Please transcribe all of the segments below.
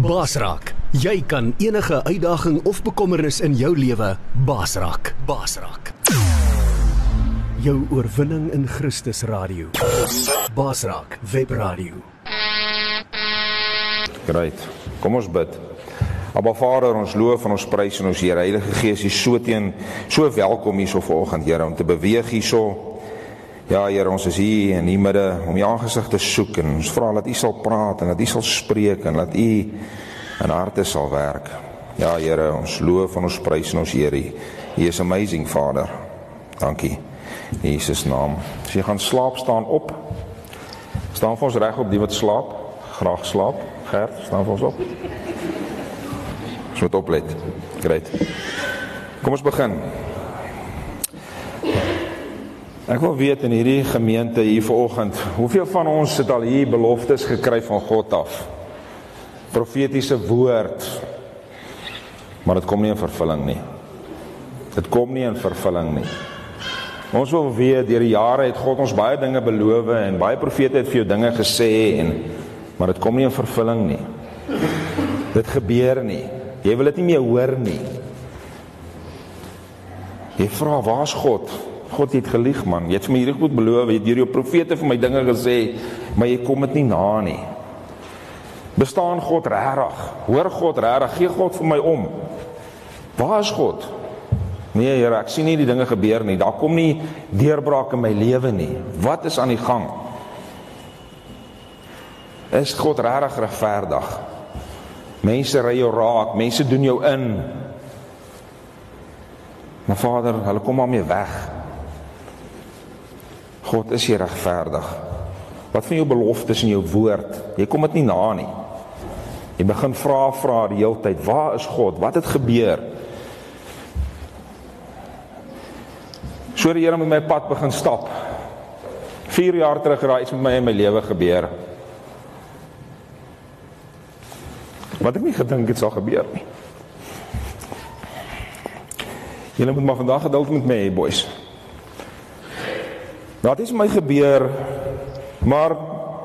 Basraak. Jy kan enige uitdaging of bekommernis in jou lewe basraak. Basraak. Jou oorwinning in Christus radio. Basraak webradio. Great. Kom ons bid. Aba Vader, ons loof en ons prys en ons Here Heilige Gees, hier so teen so welkom hierso vanoggend, Here, om te beweeg hierso. Ja, Here, ons is hier in die midde om U aangesig te soek en ons vra dat U sal praat en dat U sal spreek en dat U in harte sal werk. Ja, Here, ons loof en ons prys en ons Here. He is amazing, Vader. Dankie. In Jesus naam. As jy gaan slaap, staan op. Staan vir ons reg op die wat slaap. Graag slaap. Gert, staan vir ons op. Ons moet oplet. Great. Kom ons begin. Ek wil weet in hierdie gemeente hier vanoggend, hoeveel van ons het al hier beloftes gekry van God af? Profetiese woord. Maar dit kom nie in vervulling nie. Dit kom nie in vervulling nie. Ons wil weet deur die jare het God ons baie dinge beloof en baie profete het vir jou dinge gesê en maar dit kom nie in vervulling nie. Dit gebeur nie. Jy wil dit nie meer hoor nie. Jy vra, "Waar's God?" God het gelieg man. Jy het vir my hierdie goed beloof, jy het deur jou profete vir my dinge gesê, maar jy kom dit nie na nie. Bestaan God regtig? Hoor God regtig? Gee God vir my om. Waar is God? Nee Here, ek sien nie die dinge gebeur nie. Daar kom nie deurbraak in my lewe nie. Wat is aan die gang? Is God regtig regverdig? Mense ry jou raak, mense doen jou in. Maar Vader, hulle kom maar mee weg. God is hier regverdig. Wat van jou beloftes in jou woord? Jy kom dit nie na nie. Jy begin vra vra die hele tyd, waar is God? Wat het gebeur? So die Here met my pad begin stap. 4 jaar terug raai iets met my in my lewe gebeur. Wat ek nie gedink het sal gebeur nie. Julle moet maar vandag geduld met my hê, boys. Nou dit is my gebeur, maar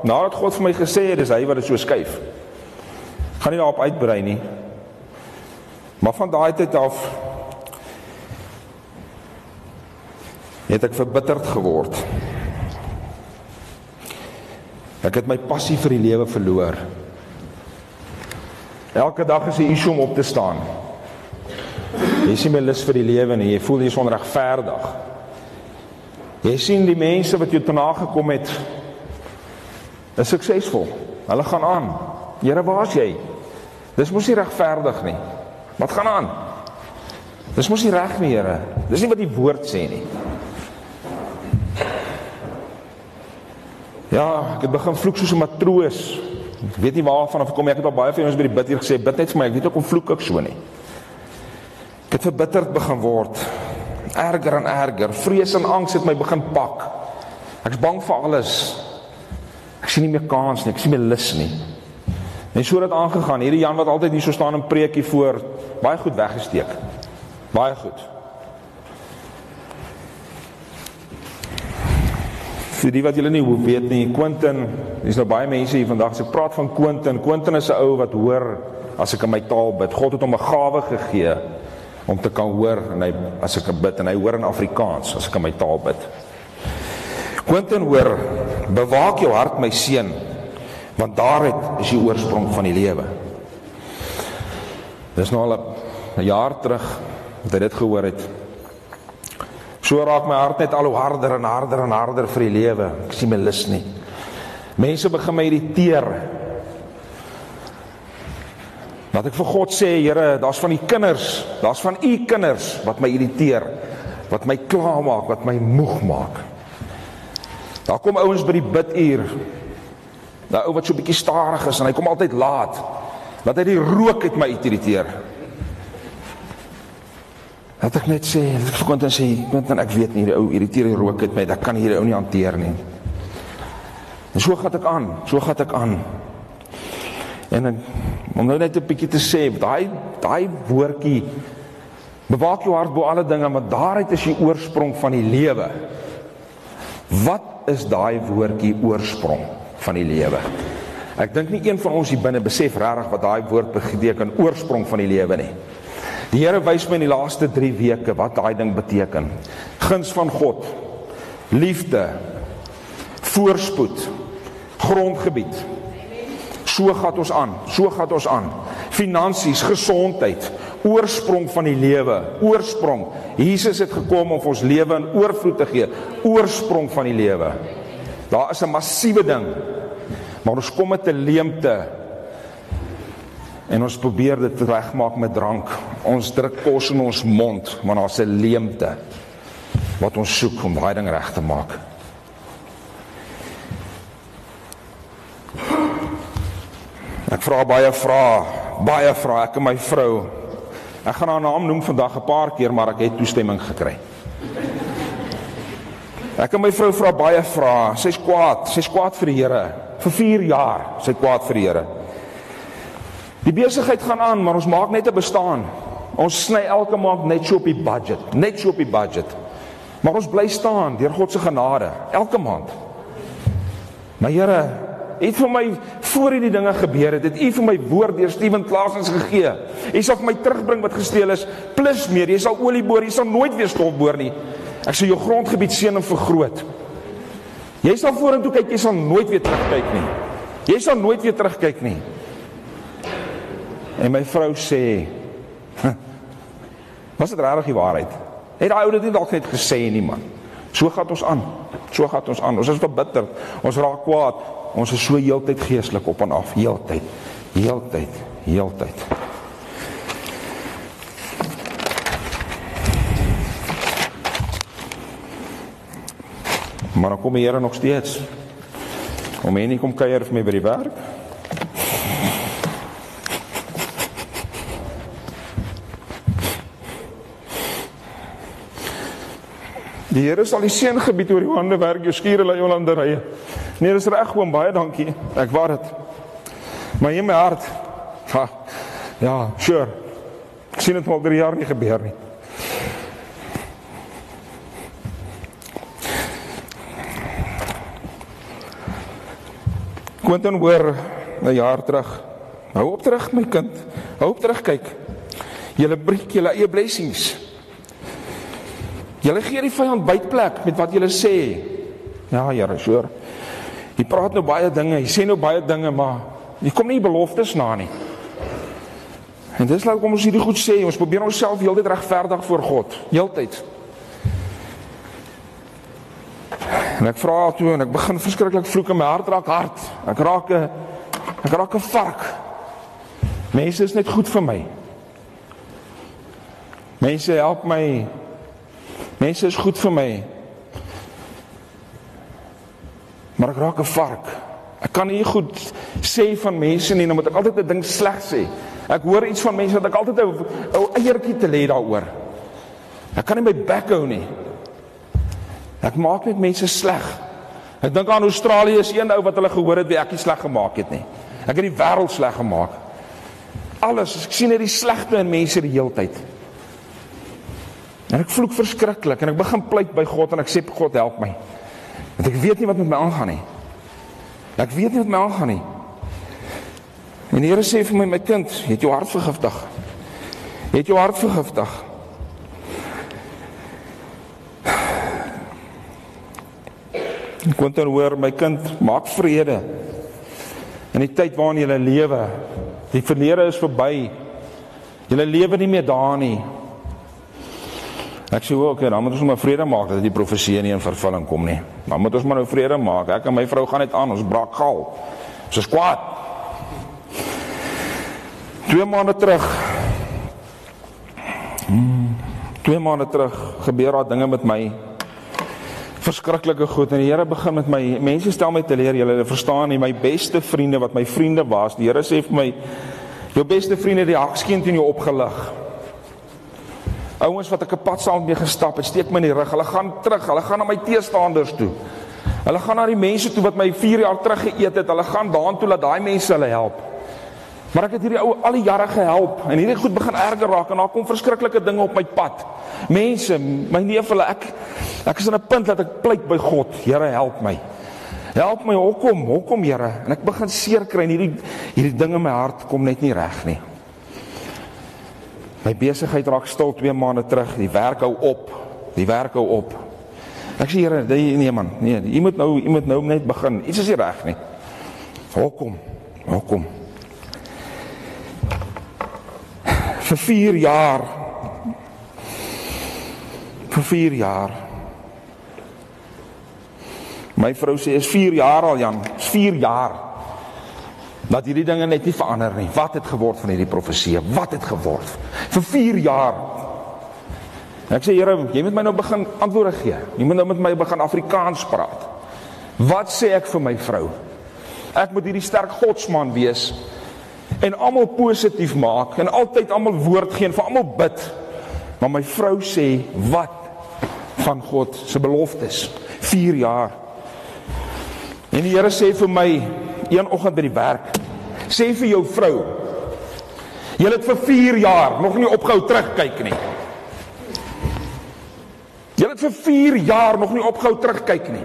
nadat God vir my gesê het dis hy wat dit so skuif. Gaan nie daarop uitbrei nie. Maar van daai tyd af het ek verbitterd geword. Ek het my passie vir die lewe verloor. Elke dag is 'n issue om op te staan. Jy sien my lus vir die lewe en jy voel jy is onregverdig. Jy sien die mense wat jou te nagekom het is suksesvol. Hulle gaan aan. Here, waar's jy? Dis mos nie regverdig nie. Wat gaan aan? Dis mos nie reg nie, Here. Dis nie wat die woord sê nie. Ja, ek het begin vloek soos 'n matroos. Ek weet nie waarvan of kom ek het al baie vir ons by die bid hier gesê, bid net vir my. Ek weet ook om vloek ek so nie. Ek het verbitterd begin word. Erger en erger. Vrees en angs het my begin pak. Ek's bang vir alles. Ek sien nie meer kans nie. Ek sien meer lus nie. En so het dit aangegaan. Hierdie Jan wat altyd hier so staan en preek hier voor, baie goed weggesteek. Baie goed. vir die wat julle nie weet nie, Quentin, dis nou baie mense hier vandag se praat van Quentin. Quentin is 'n ou wat hoor as ek in my taal bid. God het hom 'n gawe gegee om te kan hoor en hy as ek bid en hy hoor in Afrikaans as ek in my taal bid. Quentin hoor, bewaak jou hart my seun, want daaruit is die oorsprong van die lewe. Dis nou al 'n jaar terug dat hy dit gehoor het. So raak my hart net al hoe harder en harder en harder vir die lewe. Ek sien my lus nie. Mense begin my irriteer. Wat ek vir God sê, Here, daar's van die kinders, daar's van u kinders wat my irriteer, wat my kla maak, wat my moeg maak. Daar kom ouens by die biduur. Daai ou wat so bietjie stadig is en hy kom altyd laat. Laat hy die rook uit my irriteer. Dat ek net sê, ek vir Quentin sê, Quentin, ek weet nie, die ou irriteer die rook uit my, ek kan hierdie ou nie hanteer nie. En so gaan ek aan, so gaan ek aan. En ek, om nou net 'n bietjie te sê, daai daai woordjie bewaak jou hart bo alle dinge, maar daaruit is die oorsprong van die lewe. Wat is daai woordjie oorsprong van die lewe? Ek dink nie een van ons hier binne besef regtig wat daai woord beteken oorsprong van die lewe nie. Die Here wys my in die laaste 3 weke wat daai ding beteken. Guns van God, liefde, voorspoed, grondgebied. So gaan ons aan, so gaan ons aan. Finansies, gesondheid, oorsprong van die lewe, oorsprong. Jesus het gekom om ons lewe in oorvloed te gee, oorsprong van die lewe. Daar is 'n massiewe ding. Maar ons kom met 'n leemte en ons probeer dit regmaak met drank. Ons druk kos in ons mond, maar daar's 'n leemte wat ons soek om daai ding reg te maak. Ek vra baie vrae, baie vrae ek en my vrou. Ek gaan haar naam noem vandag 'n paar keer, maar ek het toestemming gekry. Ek en my vrou vra baie vrae. Sy's kwaad, sy's kwaad vir die Here. Vir 4 jaar sy kwaad vir die Here. Die besigheid gaan aan, maar ons maak net 'n bestaan. Ons sny elke maand net so op die budget, net so op die budget. Maar ons bly staan deur God se genade elke maand. Maar Here, het vir my voor hierdie dinge gebeur het, het U vir my woord deur Steven Klaasens gegee. U sal my terugbring wat gesteel is, plus meer. Jy sal olie boor, jy sal nooit weer stof boor nie. Ek sal jou grondgebied seën en vergroot. Jy sal vorentoe kyk, jy sal nooit weer terugkyk nie. Jy sal nooit weer terugkyk nie. En my vrou sê, "Was dit regtig die waarheid?" Het daai ou dit nie dalk net gesê nie, man. So gaan ons aan. So gaan ons aan. Ons is verbitter. Ons raak kwaad. Ons is so heeltyd geestelik op en af, heeltyd. Heeltyd, heeltyd. Maar dan kom die Here nog steeds. Om en nie kom kuier vir my by die werk. Die Here sal die seëngebied oor jou hande werk, jou skure lê jou landerye. Nee, dis reg oom, baie dankie. Ek waar dit. Maar in my hart. Ha, ja, sure. Ek sien dit al 3 jaar nie gebeur nie. Quentin hoor 'n jaar terug. Hou op terug my kind. Hou op terug kyk. Julle breek julle eie blessings. Julle gee die vyand bytplek met wat julle sê. Ja, Here, hoor. Jy praat nou baie dinge, jy sê nou baie dinge, maar jy kom nie beloftes na nie. En dis laat kom ons hierdie goed sê, ons probeer onsself heeltyd regverdig voor God, heeltyd. En ek vra toe en ek begin verskriklik vloek en my hart raak hard. Ek raak 'n ek raak 'n vark. Mense is net goed vir my. Mense help my. Mense is goed vir my. Maar ek raak 'n vark. Ek kan nie goed sê van mense nie, dan moet ek altyd 'n ding sleg sê. Ek hoor iets van mense dat ek altyd 'n ou eiertjie te lê daaroor. Ek kan nie my bek hou nie. Ek maak net mense sleg. Ek dink aan Australië is een ou wat hulle gehoor het wie ek nie sleg gemaak het nie. Ek het die wêreld sleg gemaak. Alles, ek sien net die slegte in mense die heeltyd. En ek vloek verskriklik en ek begin pleit by God en ek sê God help my. Want ek weet nie wat met my aangaan nie. Ek weet nie wat my aangaan nie. En die Here sê vir my my kind, jy het jou hart vergiftig. Jy het jou hart vergiftig. Dan hoor my kind, maak vrede. In die tyd waarin jy lewe, die verlede is verby. Jy lewe nie meer daar nie. Ek sê ook, okay, dan moet ons maar vrede maak dat die profesie nie in vervulling kom nie. Dan moet ons maar nou vrede maak. Ek en my vrou gaan net aan, ons braak gal. Ons is kwaad. Twee maande terug. Hmm, twee maande terug gebeur daar dinge met my verskriklike goed en die Here begin met my mense stel my te leer julle verstaan nie my beste vriende wat my vriende was die Here sê vir my jou beste vriende die hakskeen teen jou opgelig ouens wat ek 'n pad saam mee gestap het steek my in die rug hulle gaan terug hulle gaan na my teestanders toe hulle gaan na die mense toe wat my 4 jaar terug geëet het hulle gaan daartoe dat daai mense hulle help Maar ek het hierdie ou al die jare gehelp en hierdie goed begin erger raak en daar kom verskriklike dinge op my pad. Mense, my neef hulle ek ek is aan 'n punt dat ek pleit by God, Here help my. Help my, hoekom? Hoekom, Here? En ek begin seer kry en hierdie hierdie ding in my hart kom net nie reg nie. My besigheid raak stil 2 maande terug. Die werk hou op. Die werk hou op. Ek sê Here, nee, nee man, nee, jy moet nou jy moet nou net begin. Iets is nie reg nie. Hoekom? Hoekom? Vir 4 jaar. Vir 4 jaar My vrou sê is 4 jaar al Jan, is 4 jaar. Dat hierdie dinge net nie verander nie. Wat het geword van hierdie profesie? Wat het geword? Vir 4 jaar. En ek sê Here, jy moet my nou begin antwoorde gee. Jy moet nou met my begin Afrikaans praat. Wat sê ek vir my vrou? Ek moet hierdie sterk godsman wees en almal positief maak en altyd almal woord gee en vir almal bid. Maar my vrou sê wat van God se beloftes? 4 jaar. En die Here sê vir my een oggend by die werk, sê vir jou vrou, jy het vir 4 jaar nog nie opgehou terugkyk nie. Jy het vir 4 jaar nog nie opgehou terugkyk nie.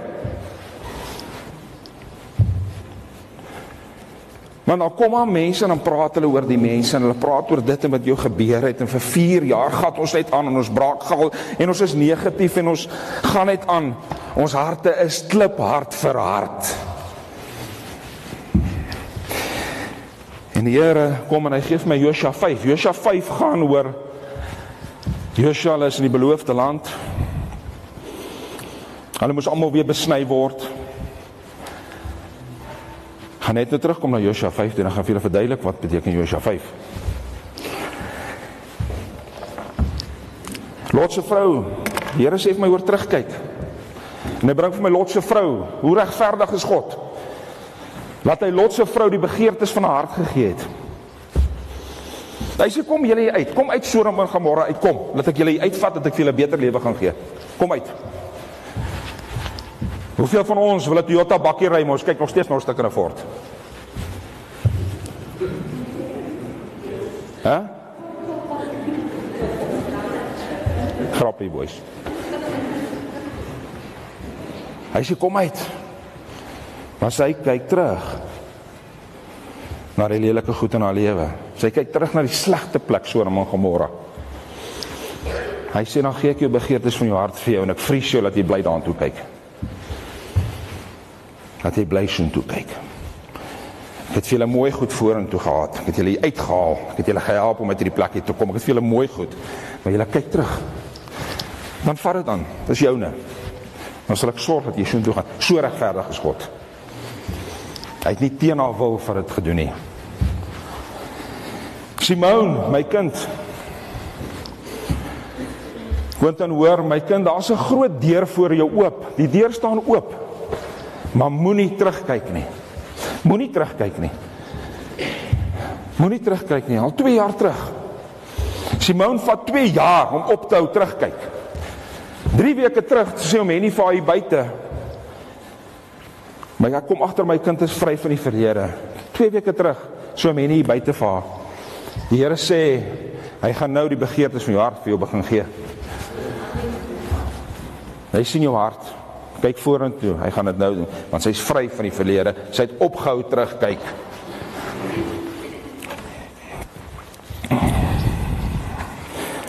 Maar dan kom maar mense en dan praat hulle oor die mense en hulle praat oor dit en wat jou gebeur het en vir 4 jaar gat ons net aan en ons braak gal en ons is negatief en ons gaan net aan. Ons harte is kliphard verhard. En die Here kom en hy gee vir my Josua 5. Josua 5 gaan oor Josua is in die beloofde land. Hulle moes almal weer besny word gaan net nou terugkom na Josua 5 en dan gaan vir julle verduidelik wat beteken Josua 5. Lot se vrou, die Here sê vir my oor terugkyk. En hy bring vir my Lot se vrou, hoe regverdig is God? Laat hy Lot se vrou die begeertes van haar hart gegee het. Hy sê kom julle uit, kom uit Sodom en Gomorra uitkom, laat ek julle uitvat dat ek vir julle beter lewe gaan gee. Kom uit. Hoeveel van ons wil 'n Toyota bakkie ry, maar ons kyk nog steeds na 'n stuk in 'n Ford? Hæ? Grappie boys. Hy sê kom uit. Maar sy kyk terug na die lelike goed in haar lewe. Sy kyk terug na die slegte plek so in Gomorra. Hy sê dan gee ek jou begeertes van jou hart vir jou en ek vries jou dat jy bly daartoe kyk dat jy bly sien toe kyk. Ek het julle mooi goed vorentoe gehad. Ek het julle uitgehaal. Ek het julle gehelp om uit hierdie plek hier te kom. Ek het vir julle mooi goed. Maar julle kyk terug. Dan vat dit dan. Dis joune. Dan sal ek sorg dat jy sien toe gaan. So regverdig is God. Hy het nie teen haar wil vir dit gedoen nie. Simon, my kind. Quentin hoor, my kind, daar's 'n groot deur voor jou oop. Die deur staan oop. Maar moenie terugkyk nie. Moenie terugkyk nie. Moenie terugkyk nie. Al 2 jaar terug. Simon vat 2 jaar om op te hou terugkyk. 3 weke terug sê hom Henny vir hy buite. Maar ek kom agter my kind is vry van die verlede. 2 weke terug so hom Henny buite vir haar. Die Here sê hy gaan nou die begeertes van jou hart vir jou begin gee. Hy sien jou hart kyk vorentoe. Hy gaan dit nou doen want sy's vry van die verlede. Sy het opgehou terugkyk.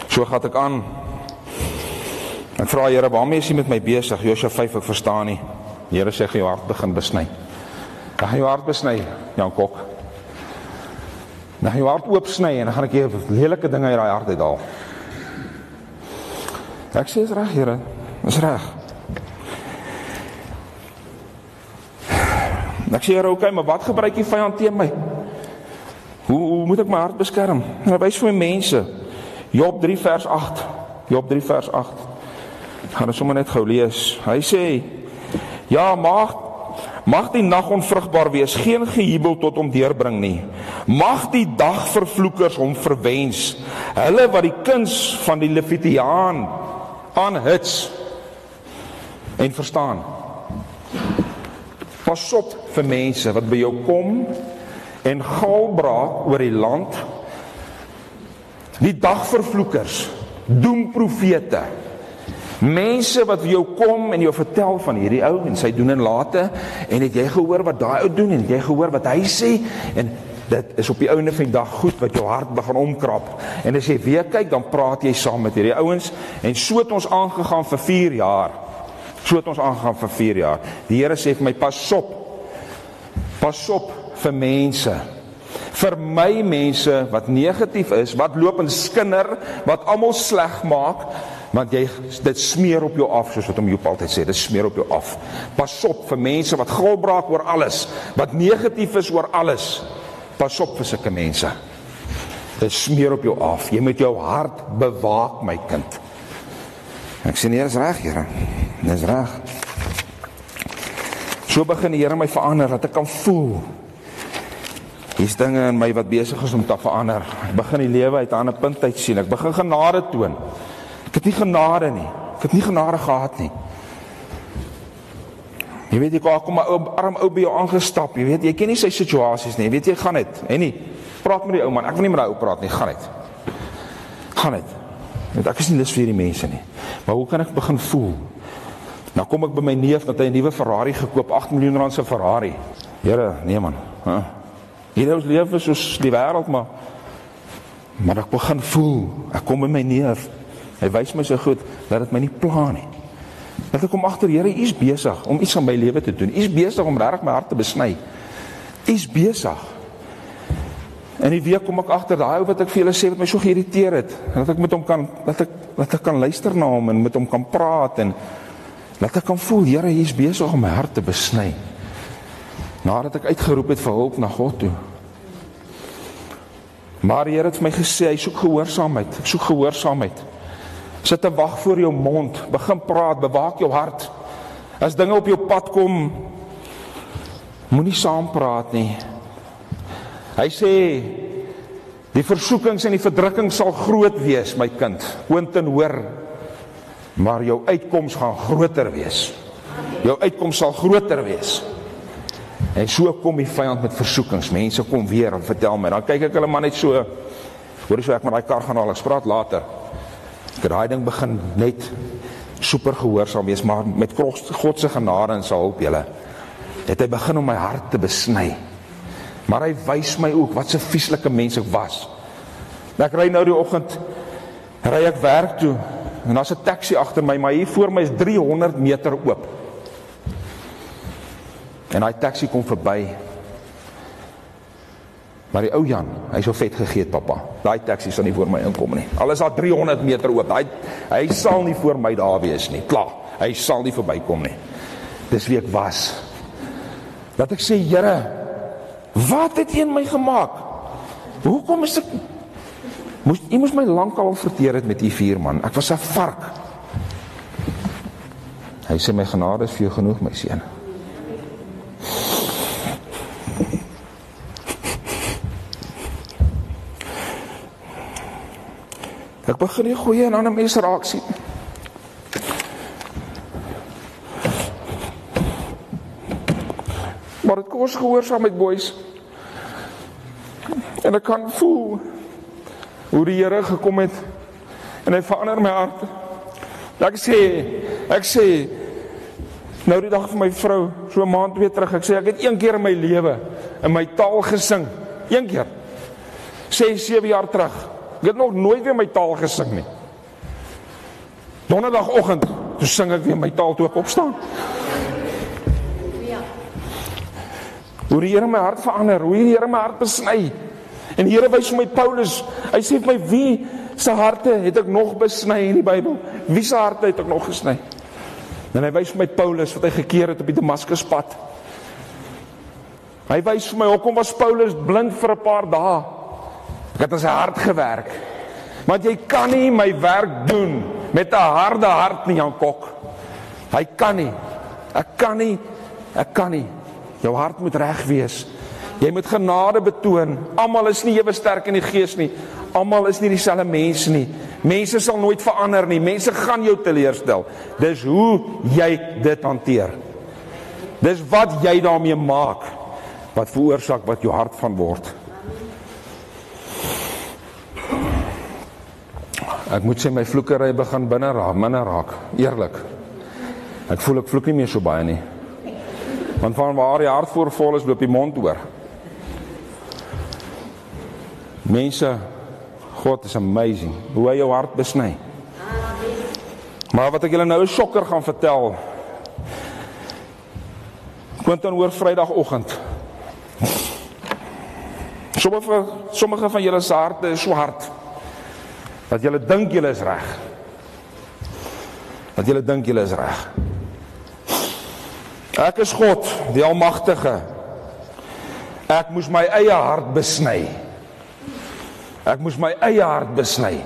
So gaan ek aan. Ek vra Here, waarmee is jy met my besig? Josua 5 ek verstaan nie. Here sê jou hart begin besny. Dan gaan jou hart besny, Jan Kok. Dan gaan jou hart oop sny en dan gaan ek jou lelike dinge uit daai hart uithaal. Ek sê dit reg, Here. Dis reg. Ek sê, "Oké, okay, maar wat gebruik die vyand teen my? Hoe hoe moet ek my hart beskerm?" Hy wys vir my mense. Job 3 vers 8. Job 3 vers 8. Ek gaan dit sommer net gou lees. Hy sê: "Ja, mag mag die nag onvrugbaar wees, geen gejubel tot hom deurbring nie. Mag die dag vervloekers hom verwens, hulle wat die kuns van die Levitiaan aanhits en verstaan." Pas op vir mense wat by jou kom en galbraak oor die land. Die dagvervloekers, doemprofete Mense wat jou kom en jou vertel van hierdie ou en sy doen en late en het jy gehoor wat daai ou doen en jy gehoor wat hy sê en dit is op die ouene van die dag goed wat jou hart begin omkrap. En as jy weer kyk, dan praat jy saam met hierdie ouens en so het ons aangegaan vir 4 jaar. So het ons aangegaan vir 4 jaar. Die Here sê vir my pas op. Pas op vir mense vir my mense wat negatief is, wat loop en skinder, wat almal sleg maak, want jy dit smeer op jou af soos wat hom Joop altyd sê, dit smeer op jou af. Pas op vir mense wat gulbraak oor alles, wat negatief is oor alles. Pas op vir sulke mense. Dit smeer op jou af. Jy moet jou hart bewaak, my kind. Ek sê nee, dis reg, Here. Dis reg. So begin die Here my verander dat ek kan voel Hier's dinge in my wat besig is om te verander. Ek begin die lewe uit 'n ander punt uit sien. Ek begin genade toon. Ek het nie genade nie. Ek het nie genade gehad nie. Jy weet jy kom 'n ou arm ou by jou aangestap. Jy weet jy ken nie sy situasies nie. Jy weet jy gaan dit. En nie. Praat met die ou man. Ek wil nie met daai ou praat nie. Gaan dit. Gaan dit. Want ek is nie lus vir hierdie mense nie. Maar hoe kan ek begin voel? Nou kom ek by my neef dat hy 'n nuwe Ferrari gekoop, 8 miljoen rand se Ferrari. Here, nee man. Hæ? Hierdie ons lewe soos die wêreld maar maar ek begin voel, ek kom in my neef. Hy wys my so goed dat dit my nie pla nie. Dat ek kom agter, Here, U is besig om iets aan my lewe te doen. U is besig om regtig my hart te besny. U is besig. En die week kom ek agter daai ou wat ek vir julle sê wat my so geïrriteer het, dat ek met hom kan dat ek dat ek kan luister na hom en met hom kan praat en dat ek kan voel, Here, U is besig om my hart te besny. Nadat ek uitgeroep het vir hulp na God toe. Maar die Here het vir my gesê, hy soek gehoorsaamheid. Ek soek gehoorsaamheid. Sit te wag voor jou mond, begin praat, bewaak jou hart. As dinge op jou pad kom, moenie saam praat nie. Hy sê die versoekings en die verdrukking sal groot wees, my kind. Oonten hoor. Maar jou uitkoms gaan groter wees. Jou uitkoms sal groter wees. En so kom die vyand met versoekings. Mense kom weer en vertel my. Dan kyk ek hulle maar net so. Hoor jy so ek met daai kar gaan haal. Ek praat later. Ek daai ding begin net super gehoorsaam wees, maar met God se genade en sy hulp julle het hy begin om my hart te besny. Maar hy wys my ook wat 'n vieslike mens ek was. Ek ry nou die oggend ry ek werk toe en daar's 'n taxi agter my, maar hier voor my is 300 meter oop. En daai taxi kom verby. Maar die ou Jan, hy so vet gegee het, pappa. Daai taxi sal nie voor my inkom nie. Al is daar 300 meter oop. Hy hy sal nie voor my daar wees nie. Klaar. Hy sal nie verbykom nie. Dis wie ek was. Dat ek sê, Here, wat het U in my gemaak? Hoekom is ek Moes U moes my lankal verteer het met U vier man. Ek was 'n vark. Hy sê my genade is vir jou genoeg, my seun. Ek begin nie goeie en ander mense raak sien. Maar dit kos gehoorsaamheid boys. En ek kan voel hoe die Here gekom het en hy verander my hart. Ek sê, ek sê nou die dag vir my vrou, so 'n maand weer terug, ek sê ek het een keer in my lewe in my taal gesing. Een keer. 6 7 jaar terug. Ek het nog nooit weer my taal gesing nie. Donderdagoggend, toe sing ek weer my taal toe ek opstaan. Hoe die Here my hart verander, hoe die Here my hart besny. En die Here wys vir my Paulus, hy sê vir my wie se harte het ek nog besny in die Bybel? Wie se harte het ek nog gesny? En hy wys vir my Paulus wat hy gekeer het op die Damaskuspad. Hy wys vir my hoekom was Paulus blind vir 'n paar dae? Ek het aan sy hart gewerk. Want jy kan nie my werk doen met 'n harde hart nie, Jan Kok. Hy kan nie. Ek kan nie. Ek kan nie. Jou hart moet reg wees. Jy moet genade betoon. Almal is nie ewe sterk in die gees nie. Almal is nie dieselfde mense nie. Mense sal nooit verander nie. Mense gaan jou teleurstel. Dis hoe jy dit hanteer. Dis wat jy daarmee maak wat veroorsaak wat jou hart van word. Ek moet sê my vloekery begin binne raak, minder raak, eerlik. Ek voel ek vloek nie meer so baie nie. Want van waar die hart voor vol is, loop die mond oor. Mense, God is amazing. Hoe hy jou hart besny. Maar wat ek julle nou 'n sokker gaan vertel. Quentin hoor Vrydagoggend. Sommige sommige van julle se harte is swart. Dat julle dink julle is reg. Dat julle dink julle is reg. Ek is God, die Almagtige. Ek moes my eie hart besny. Ek moes my eie hart besny.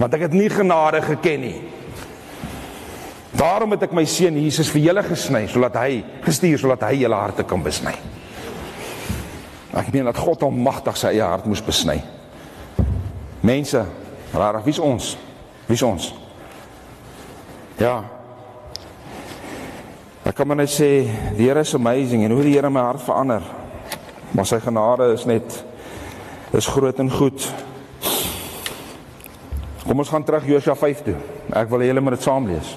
Want ek het nie genade geken nie. Daarom het ek my seun Jesus vir julle gesny sodat hy gestuur sodat hy julle harte kan besny. Ek meen dat God almagtig sy eie hart moes besny. Mense, rarig, wie's ons? Wie's ons? Ja. Ek kan maar net sê die Here is amazing en hoe die Here my hart verander. Maar sy genade is net is groot en goed. Kom ons gaan terug Josua 5 toe. Ek wil hê julle moet dit saam lees.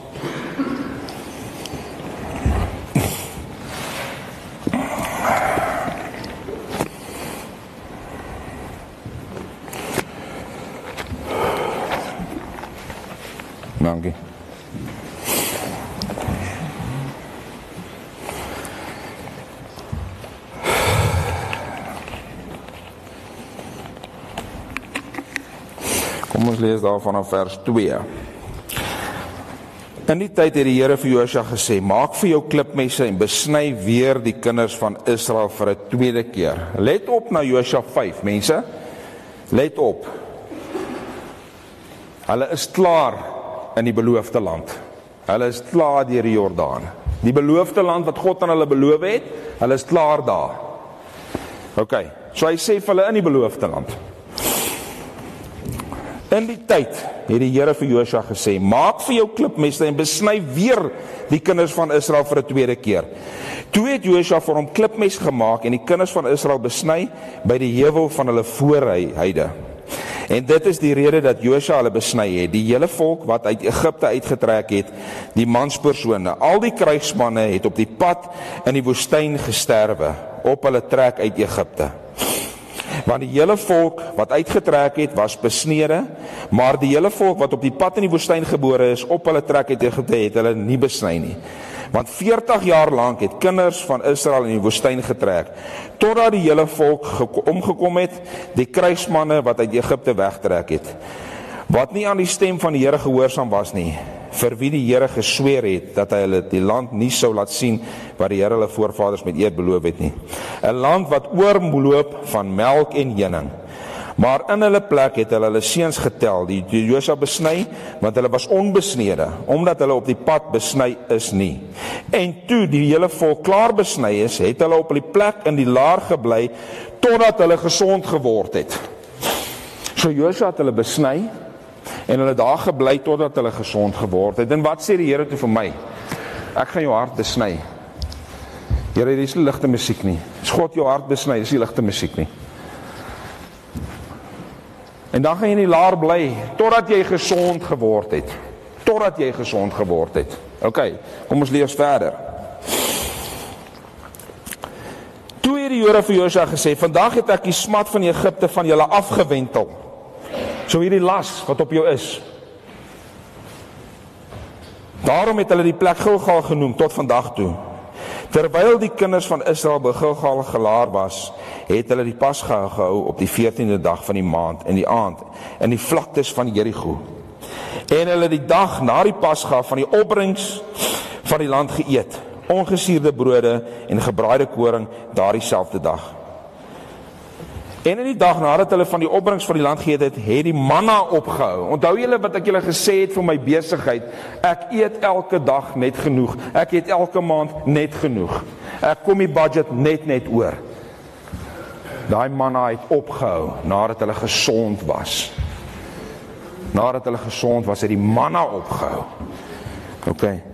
Dankie. Kom ons lees daarvan af vers 2. In die tyd het die Here vir Josua gesê: "Maak vir jou klipmesse en besny weer die kinders van Israel vir 'n tweede keer." Let op na Josua 5, mense. Let op. Hulle is klaar in die beloofde land. Hulle is klaar deur die Jordaan. Die beloofde land wat God aan hulle beloof het, hulle is klaar daar. OK. So hy sê vir hulle in die beloofde land. In die tyd het die Here vir Josua gesê: "Maak vir jou klipmesse en besny weer die kinders van Israel vir 'n tweede keer." Toe het Josua vir hom klipmes gemaak en die kinders van Israel besny by die heuwel van hulle voorheide. En dit is die rede dat Josua hulle besny het, die hele volk wat uit Egipte uitgetrek het, die manspersone. Al die krygsmanne het op die pad in die woestyn gesterwe op hulle trek uit Egipte. Want die hele volk wat uitgetrek het was besnede, maar die hele volk wat op die pad in die woestyn gebore is op hulle trek uit Egipte het hulle nie besny nie. Want 40 jaar lank het kinders van Israel in die woestyn getrek totdat die hele volk omgekom het, die krygsmanne wat uit Egipte wegtrek het. Wat nie aan die stem van die Here gehoorsaam was nie, vir wie die Here gesweer het dat hy hulle die land nie sou laat sien wat die Here hulle voorvaders met eed beloof het nie. 'n Land wat oorloop van melk en honing. Maar in hulle plek het hulle hulle seuns getel, die Josua besny, want hulle was onbesnede, omdat hulle op die pad besny is nie. En toe die hele volk klaar besny is, het hulle op hulle plek in die laar gebly totdat hulle gesond geword het. So Josua het hulle besny en hulle daar gebly totdat hulle gesond geword het. En wat sê die Here toe vir my? Ek gaan jou hart besny. Here, dis nie ligte musiek nie. As God jou hart besny, dis nie ligte musiek nie. En dan gaan jy in die laar bly totdat jy gesond geword het. Totdat jy gesond geword het. OK, kom ons lees verder. Toe het die Here vir Josua gesê: "Vandag het ek die smat van Egipte van julle afgewentel." So hierdie las wat op jou is. Daarom het hulle die plek Gilgal genoem tot vandag toe. Terwyl die kinders van Israel by Gilgal gelaar was, het hulle die Pasga gehou op die 14de dag van die maand in die aand in die vlaktes van Jerigo. En hulle die dag na die Pasga van die opbrengs van die land geëet, ongesuurde brode en gebraaide koring daardie selfde dag. En in die dag nadat hulle van die opbrengs van die land geëet het, het die manna opgehou. Onthou julle wat ek julle gesê het vir my besigheid? Ek eet elke dag net genoeg. Ek eet elke maand net genoeg. Ek kom die budget net net oor. Daai manna het opgehou nadat hulle gesond was. Nadat hulle gesond was, het die manna opgehou. OK.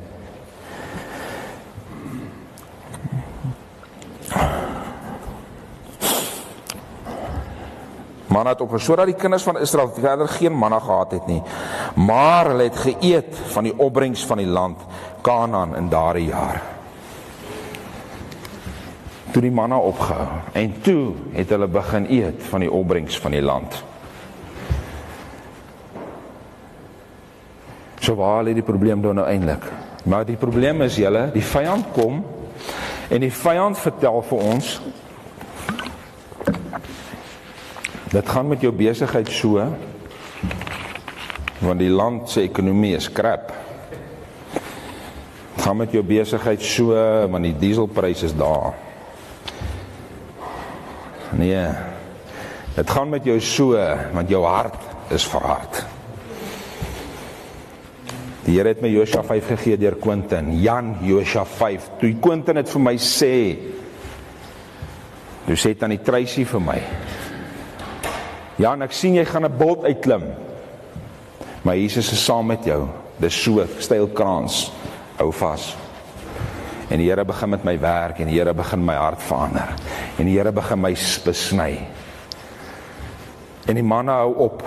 Manna het opgehou sodat die kinders van Israel verder geen manna gehad het nie. Maar hulle het geëet van die opbrengs van die land Kanaan in daardie jaar. Toe die manna opgehou en toe het hulle begin eet van die opbrengs van die land. So waar lê die probleem dan nou eintlik? Maar die probleem is julle, die vyand kom en die vyand vertel vir ons dit gaan met jou besigheid so want die land se ekonomie is krap. Dit gaan met jou besigheid so want die dieselpryse is daar. Nee. Dit gaan met jou so want jou hart is verhard. Die Here het my Josua 5 gegee deur Quentin, Jan Josua 5. Toe Quentin dit vir my sê, toe sê dit aan die Tracy vir my. Jan, ek sien jy gaan 'n bolt uitklim. Maar Jesus is saam met jou. Dis so stylkrans. Hou vas. En die Here begin met my werk en die Here begin my hart verander. En die Here begin my besny. En die manne hou op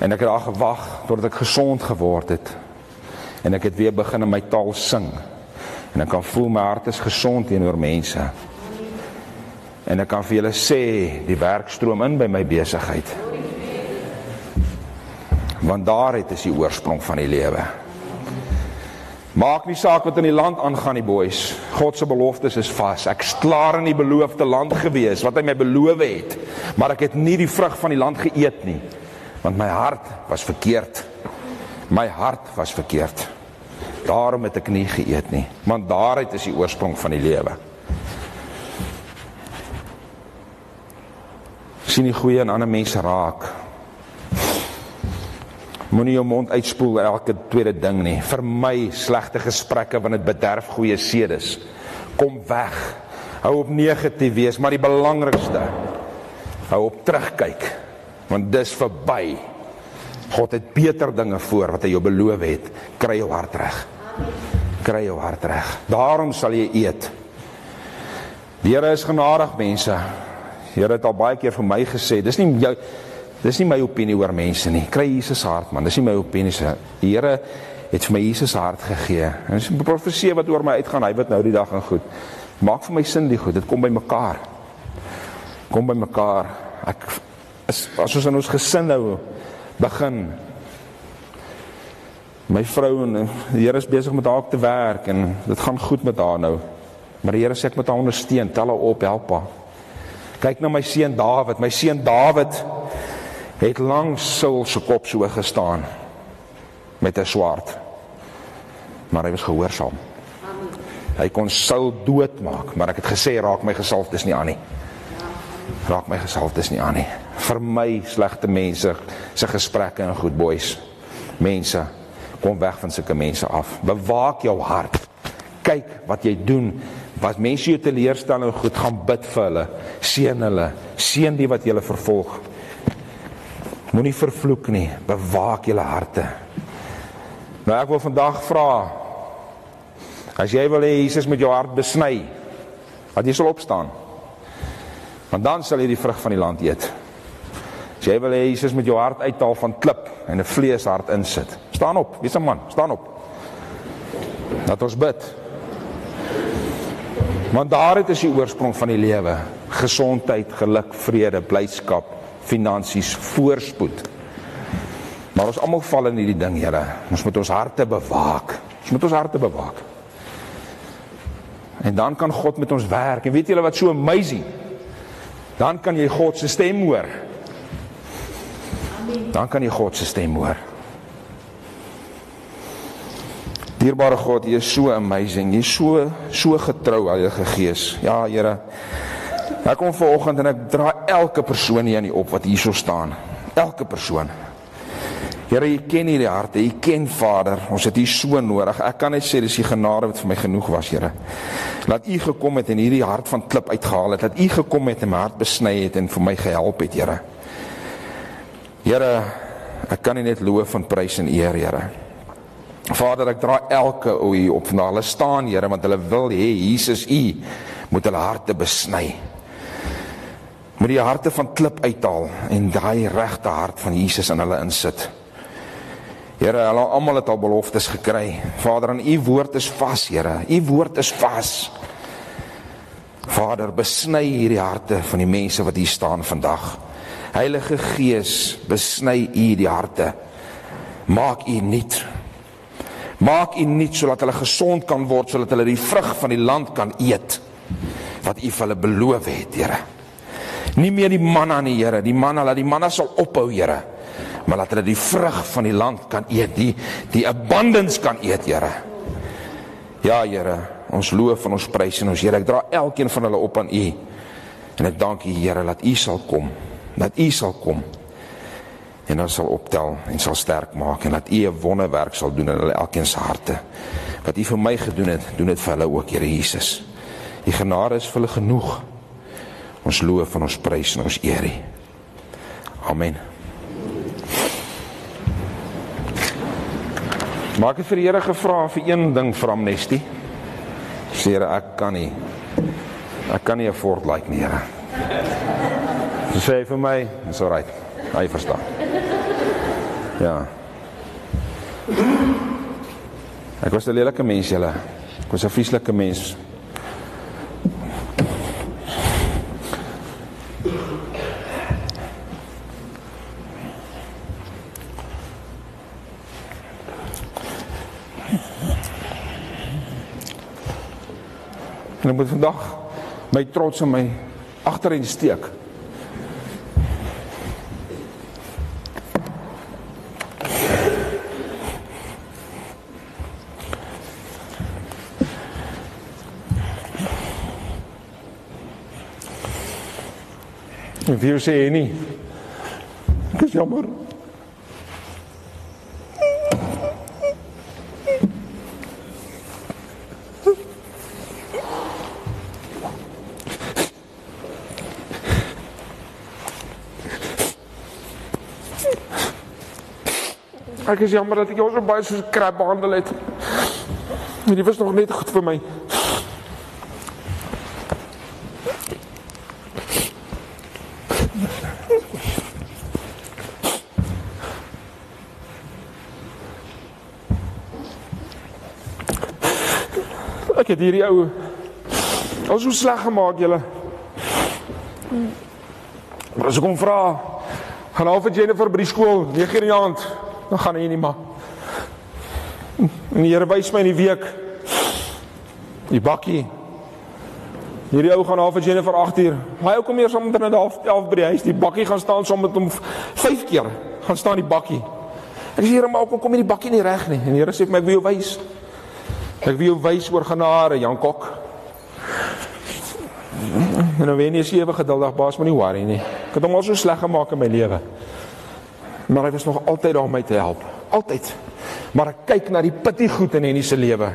En ek het daar gewag totdat ek gesond geword het. En ek het weer begin in my taal sing. En ek kan voel my hart is gesond teenoor mense. En ek kan vir julle sê die werk stroom in by my besigheid. Want daar het is die oorsprong van die lewe. Maak nie saak wat in die land aangaan nie, boys. God se beloftes is vas. Ek's klaar in die beloofde land gewees wat hy my beloof het, maar ek het nie die vrug van die land geëet nie want my hart was verkeerd. My hart was verkeerd. Daarom het ek nie geëet nie, want daaruit is die oorsprong van die lewe. Sien die goeie in ander mense raak. Moenie jou mond uitspoel elke tweede ding nie. Vermy slegte gesprekke want dit bederf goeie sedes. Kom weg. Hou op negatief wees, maar die belangrikste hou op terugkyk want dis verby. God het beter dinge voor wat hy jou beloof het. Kry jou hart reg. Kry jou hart reg. Daarom sal jy eet. Die Here is genadig mense. Here het al baie keer vir my gesê, dis nie jou dis nie my opinie oor mense nie. Kry Jesus se hart man. Dis nie my opinie se. Die Here het vir my Jesus se hart gegee. En dis 'n profesie wat oor my uitgaan. Hy weet nou die dag en goed. Maak vir my sin die goed. Dit kom by mekaar. Kom by mekaar. Ek as as ons in ons gesin nou begin my vrou en die Here is besig met haar te werk en dit gaan goed met haar nou maar die Here sê ek moet haar ondersteun tel haar op help haar kyk na my seun Dawid my seun Dawid het lank Saul se kop so gestaan met 'n swaard maar hy was gehoorsaam hy kon Saul doodmaak maar ek het gesê raak my gesalfdes nie aan nie raak my gesalfdes nie aan nie vermy slegte mense se gesprekke en goed boys. Mense, kom weg van sulke mense af. Bewaak jou hart. Kyk wat jy doen. Wat mense jou teleurstel en goed gaan bid vir hulle. Seën hulle. Seën die wat julle vervolg. Moenie vervloek nie. Bewaak julle harte. Nou ek wil vandag vra as jy wil hê Jesus met jou hart besny, dat jy sal opstaan. Want dan sal jy die vrug van die land eet. As jy wil hê Jesus met jou hart uithaal van klip en 'n vleeshart insit. Staan op, wees 'n man, staan op. Laat ons bid. Want daaruit is die oorsprong van die lewe: gesondheid, geluk, vrede, blydskap, finansies, voorspoed. Maar ons almal val in hierdie ding, Here. Ons moet ons harte bewaak. Ons moet ons harte bewaak. En dan kan God met ons werk. En weet julle wat so amazing? Dan kan jy God se stem hoor dan kan jy God se stem hoor. Dierbare God, jy is so amazing. Jy is so so getrou, Heilige Gees. Ja, Here. Ek kom vanoggend en ek dra elke persoon hier aan die op wat hierso staan. Elke persoon. Here, jy ken hierdie harte. Jy ken Vader. Ons het U so nodig. Ek kan net sê dis U genade wat vir my genoeg was, Here. Laat U gekom het en hierdie hart van klip uitgehaal het. Dat U gekom het en my hart besny het en vir my gehelp het, Here. Here, ek kan U net loof en prys en eer, Here. Vader, ek dra elke o U op na hulle staan, Here, want hulle wil hê Jesus U moet hulle harte besny. moet die harte van klip uithaal en daai regte hart van Jesus in hulle insit. Here, hulle almal het al beloftes gekry. Vader, aan u woord is vas, Here. U woord is vas. Vader, besny hierdie harte van die mense wat hier staan vandag. Heilige Gees, besny u die harte. Maak u nuut. Maak u nuut sodat hulle gesond kan word, sodat hulle die vrug van die land kan eet wat u vir hulle beloof het, Here. Nie meer die manna nie, Here. Die manna, laat die manna sal ophou, Here maar laat hulle die vrug van die land kan eet, die die abundance kan eet, Here. Ja, Here, ons loof en ons prys en ons Here, ek dra elkeen van hulle op aan U. En ek dank U, Here, dat U sal kom, dat U sal kom. En ons sal optel en sal sterk maak en dat U 'n wonderwerk sal doen in hulle elkeen se harte. Wat U vir my gedoen het, doen dit vir hulle ook, Here Jesus. U genade is vir hulle genoeg. Ons loof en ons prys en ons eer U. Amen. Maar ek het vir die Here gevra vir een ding vir Amnesty. Sê Here, ek kan nie. Ek kan nie afford like nie, Here. Sy sê vir my, "Dis alright." Hy verstaan. Ja. Ek was 'n lelike mens, julle. Ek was 'n vieslike mens. En ek moet vandag my trots in my agterin steek. En vir jou sê nie. Ek is jammer. Ek is jammer dat ek jou so baie soos krap behandel het. Maar dit was nog net goed vir my. Het hierdie ou al so sleg gemaak julle. Maar as ek hom vra, gaan al vir Jennifer by die skool 9:00 in die aand dan gaan hy nie maar. En die Here wys my in die week die bakkie. Hierdie ou gaan af vir Jennifer 8 uur. Hy ou kom eers om binne 11 by die huis. Die bakkie gaan staan saam met hom 5 keer. Gaan staan die bakkie. Ek sê Here, maar ook kom hierdie bakkie nie reg nie. En die Here sê vir my ek wil jou wys. Ek wil jou wys oor genade, Jan Kok. En dan wen jy sewe geduldig baas, maar nie worry nie. Ek het hom al so sleg gemaak in my lewe maar hy was nog altyd daar om my te help. Altyd. Maar ek kyk na die pitty goed in Henny se lewe.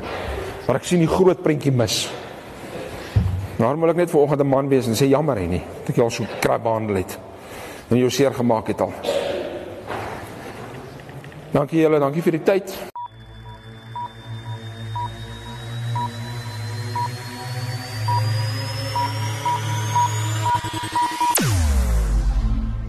Maar ek sien die groot prentjie mis. Nou moet ek net vanoggend 'n man wees en sê jammer Henny, dat ek jou so krap behandel het. En jou seer gemaak het al. Dankie julle, dankie vir die tyd.